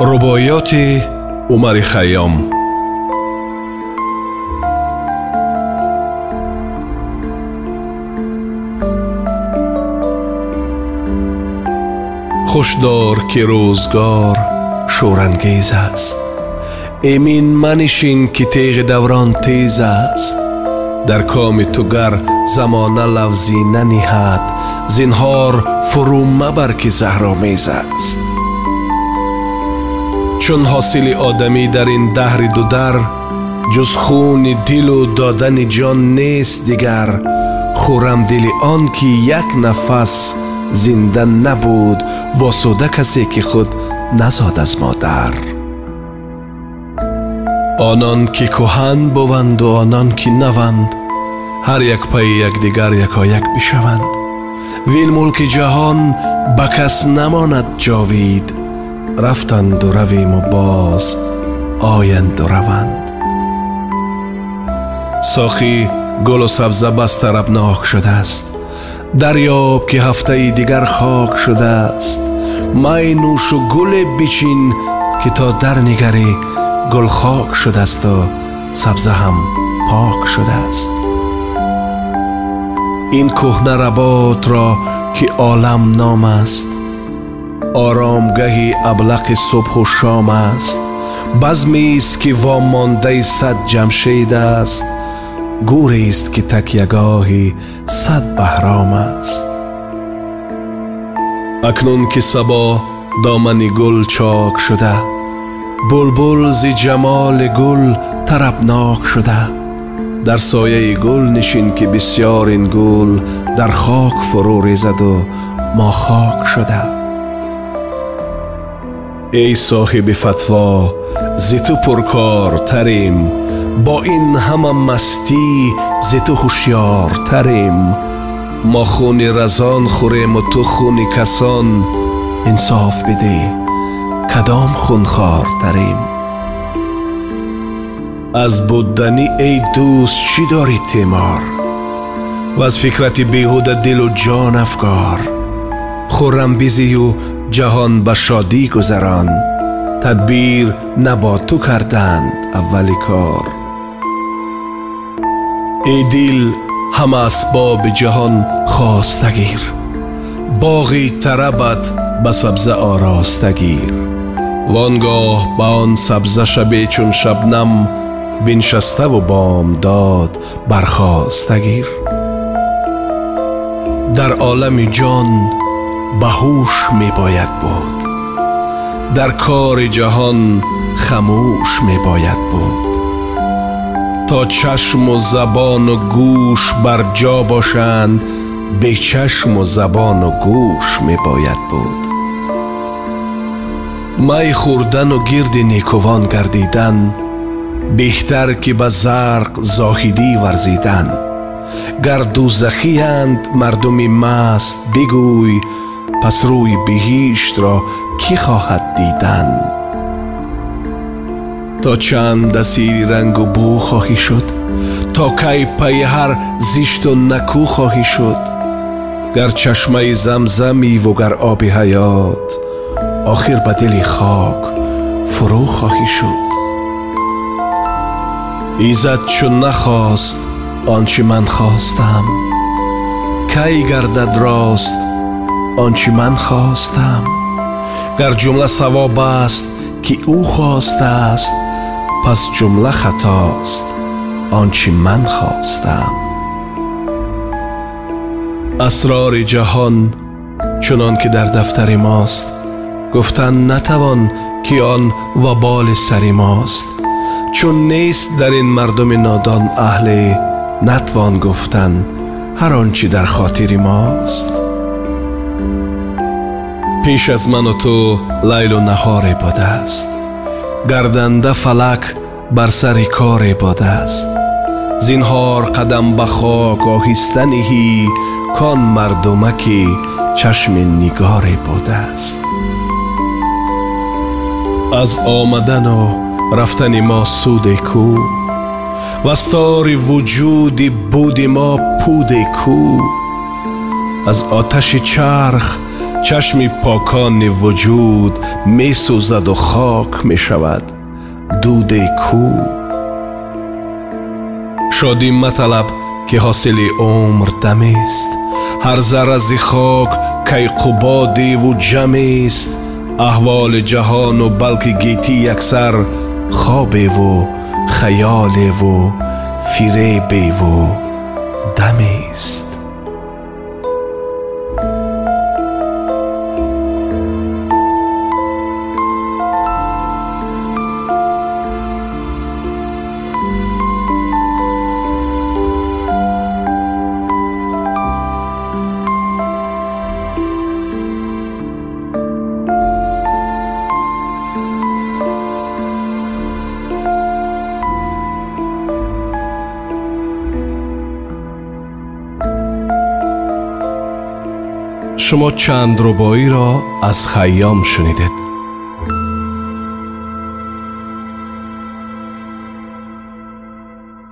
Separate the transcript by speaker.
Speaker 1: рубоиёти умари хайём хушдор ки рӯзгор шӯрангез аст эмин манишин ки теғи даврон тез аст дар коми ту гар замона лавзӣ наниҳад зинҳор фурӯ мабар ки заҳромез аст Чун ҳосили одамӣ дар ин даҳри дудар ҷуз хуни дилу додани ҷон нест дигар. Хӯрамдили он ки як нафас зинда набуд восуда касе ки худ назод аз модар. Онон ки кӯҳан буванду онон ки наванд ҳар як пайи якдигар якояк бишаванд. Вин мулки ҷаҳон ба кас намонад ҷовид رفتند و رویم و باز آیند و روند. ساقی گل و سبزه بست ربناک شده است. دریاب که هفته دیگر خاک شده است. مای نوش و گل بچین که تا در نگری گل خاک شده است و سبزه هم پاک شده است. این کهنه رباط را که عالم نام است оромгаҳи аблақи субҳу шом аст базмеист ки вомондаи сад ҷамшед аст гӯрест ки такягоҳи сад баҳром аст акнун ки сабо домани гул чок шуда булбул зи ҷамоли гул тарабнок шуда дар сояи гул нишин ки бисьёр ин гул дар хок фурӯ резаду мо хок шуда эй соҳиби фатво зи ту пуркортарем бо ин ҳама мастӣ зи ту ҳушьёртарем мо хуни разон хӯрему ту хуни касон инсоф бидӣ кадом хунхортарем аз будданӣ эй дӯст чӣ дорӣ тимор ваз фикрати беҳуда дилу ҷон афкор хӯррамбизию ҷаҳон ба шодӣ гузарон. Тадбир на бо ту карданд аввали кор. Эй дил ҳама асбоби ҷаҳон хостагир боғи тарабат ба сабза оростагир вонгоҳ ба он сабза шабе чун шабнам биншаставу бомдод бархостагир дар олами ҷон ба ҳуш мебояд буд. Дар кори ҷаҳон хамӯш мебояд буд. То чашму забону гӯш бар ҷо бошанд бечашму забону гӯш мебояд буд. Май хӯрдану гирди некувон гардидан беҳтар ки ба зарқ зоҳидӣ варзидан. Гар дӯзахиянд мардуми маст бигӯй پس روی بهیشت را کی خواهد دیدن؟ تا چند دسیری رنگ و بو خواهی شد تا کی پی هر زیشت و نکو خواهی شد. گر چشمه زمزمی و گر آب حیات آخر به دل خاک فرو خواهی شد. ایزد چون نخواست آنچه من خواستم کی گردد راست он чи ман хостам гар ҷумла савоб аст ки ӯ хостааст пас ҷумла хатост он чи ман хостам асрори ҷаҳон чунон ки дар дафтари мост гуфтан натавон ки он ваболи сари мост чун нест дар ин мардуми нодон аҳле натвон гуфтан ҳар он чи дар хотири мост пеш аз ману ту лайлу наҳоре будааст гарданда фалак бар сари коре будааст зинҳор қадам ба хок оҳиста ниҳӣ кон мардумаки чашми нигоре будааст аз омадану рафтани мо суде кӯ ваз тори вуҷуди буди мо пуде кӯ аз оташи чарх чашми покони вуҷуд месӯзаду хок мешавад. Дуде кӯ шодӣ маталаб ки ҳосили умр дамест. Ҳар зарази хок кайқубодиву ҷамест аҳволи ҷаҳону балки гитӣ яксар хобеву хаёлеву фиребеву дамест. شما چند ربایی را از خیام شنیدید؟